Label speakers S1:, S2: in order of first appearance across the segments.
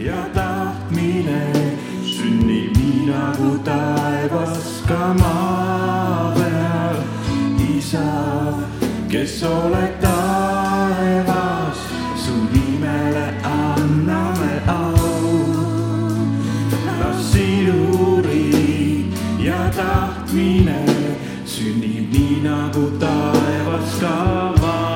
S1: ja tahtmine sünnib nii nagu taevas ka maa peal. isa, kes oled taevas, su nimele anname au. las sinu riik ja tahtmine sünnib nii nagu taevas ka maa peal.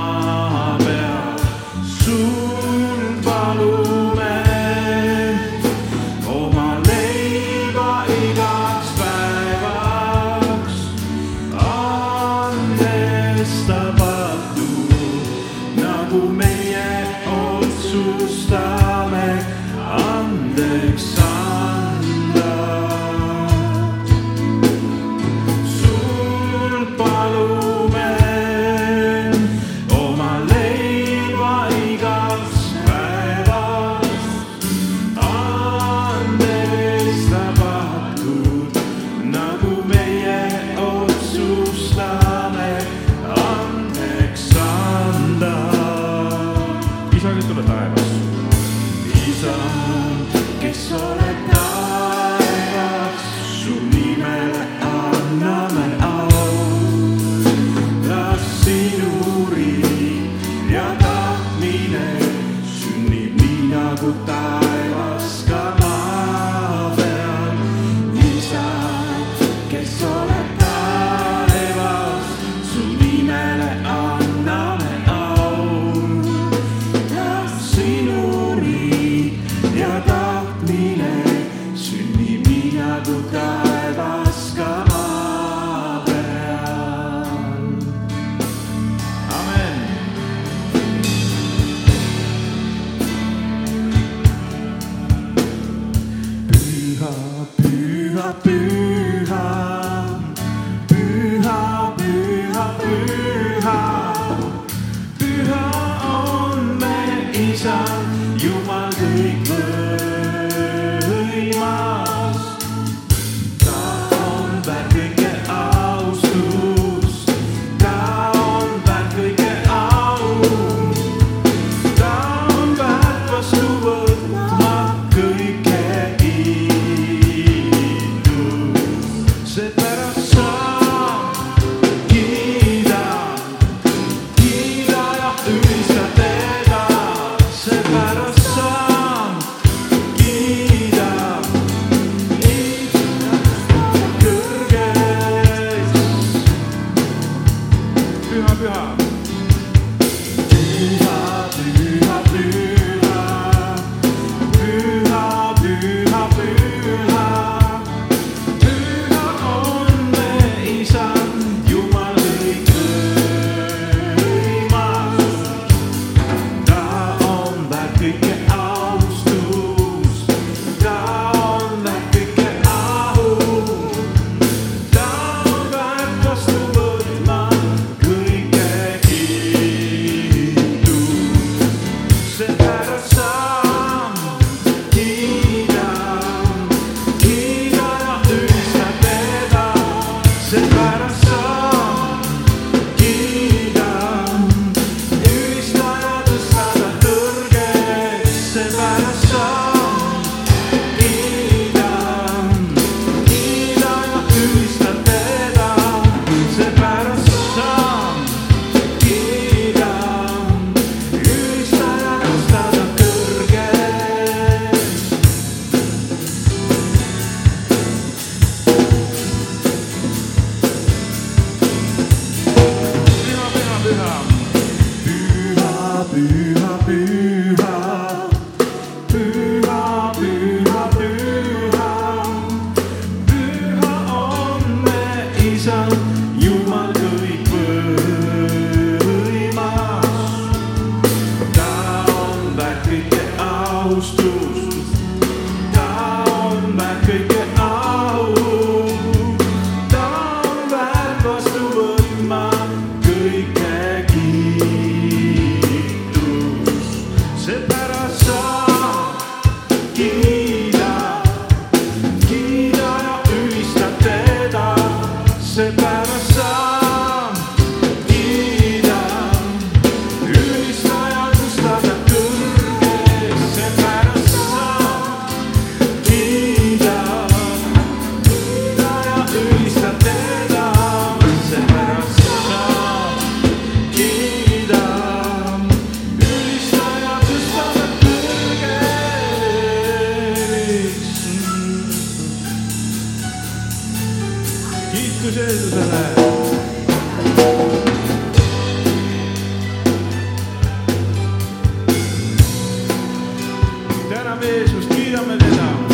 S1: Kiidame Jeesust,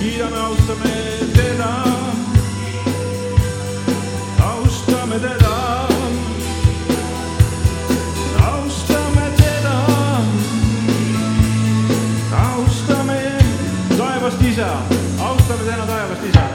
S1: kiidame teda. austame teda. austame teda. austame teda. austame taevast isa, austame täna taevast isa,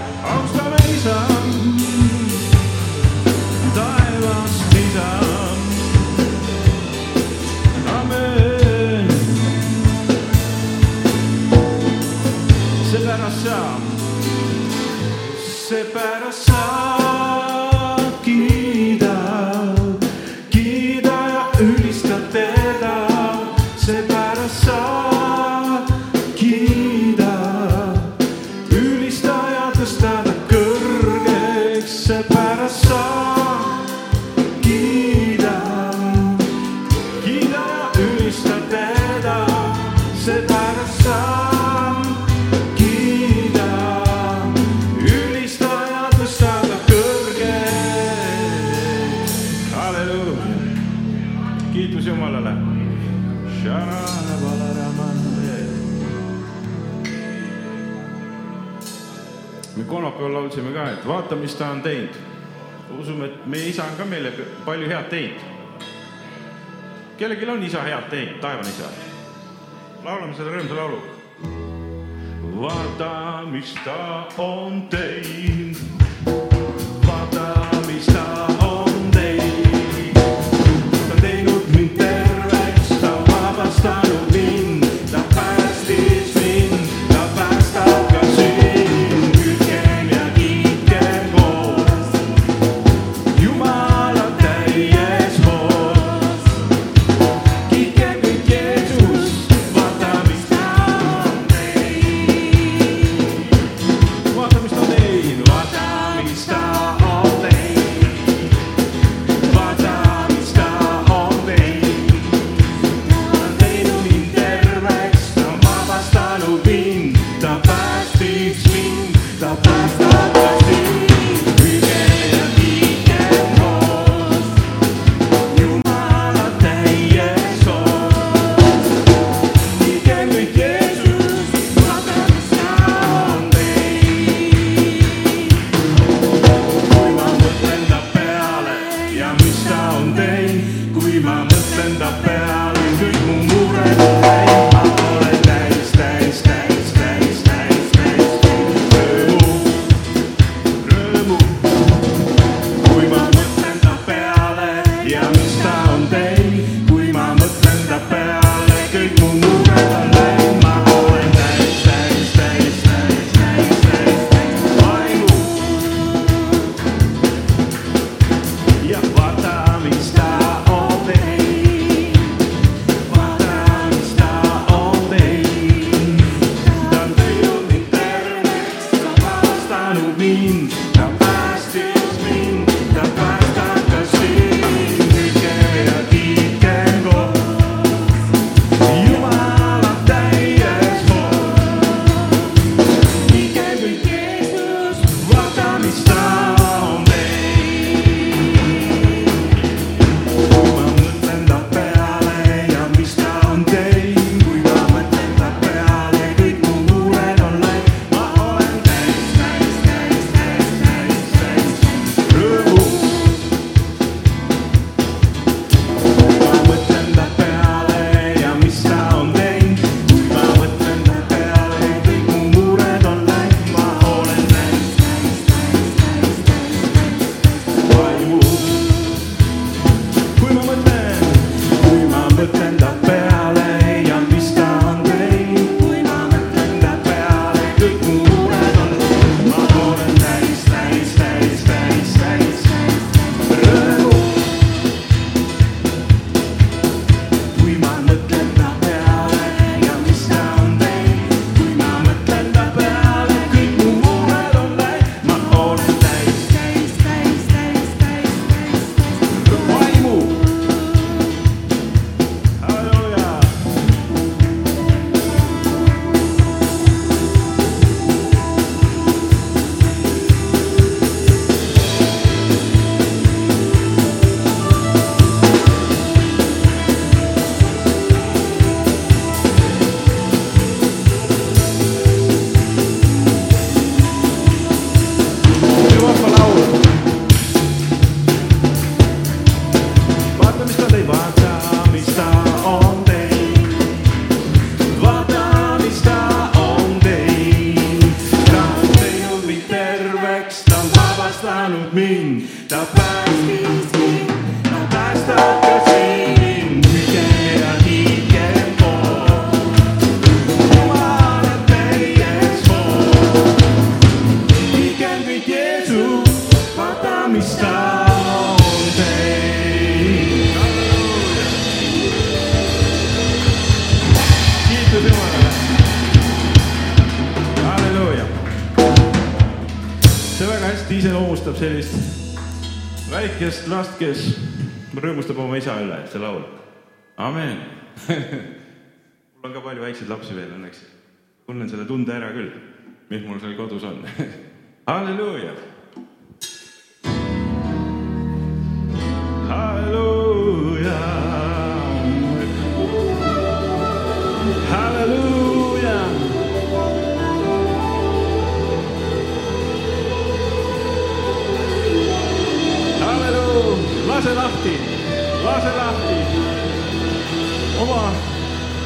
S1: kolmapäeval laulsime ka, et vaata, mis ta on teinud. usume, et meie isa on ka meile palju head teinud. kellelgi on isa head teinud, taevane isa. laulame selle rõõmsa laulu. vaata, mis ta on teinud. send a iseloomustab sellist väikest last, kes rõõmustab oma isa üle, see laul. amen. mul on ka palju väikseid lapsi veel õnneks. tunnen selle tunde ära küll, mis mul seal kodus on. halleluuja. halleluuja. halleluuja,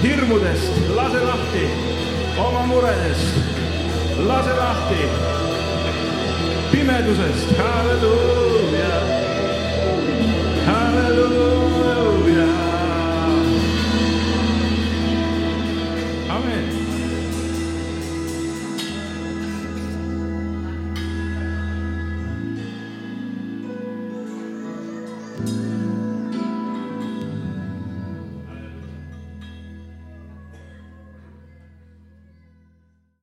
S1: hirmudest, lase lahti oma muredest, lase lahti pimedusest, halleluuja.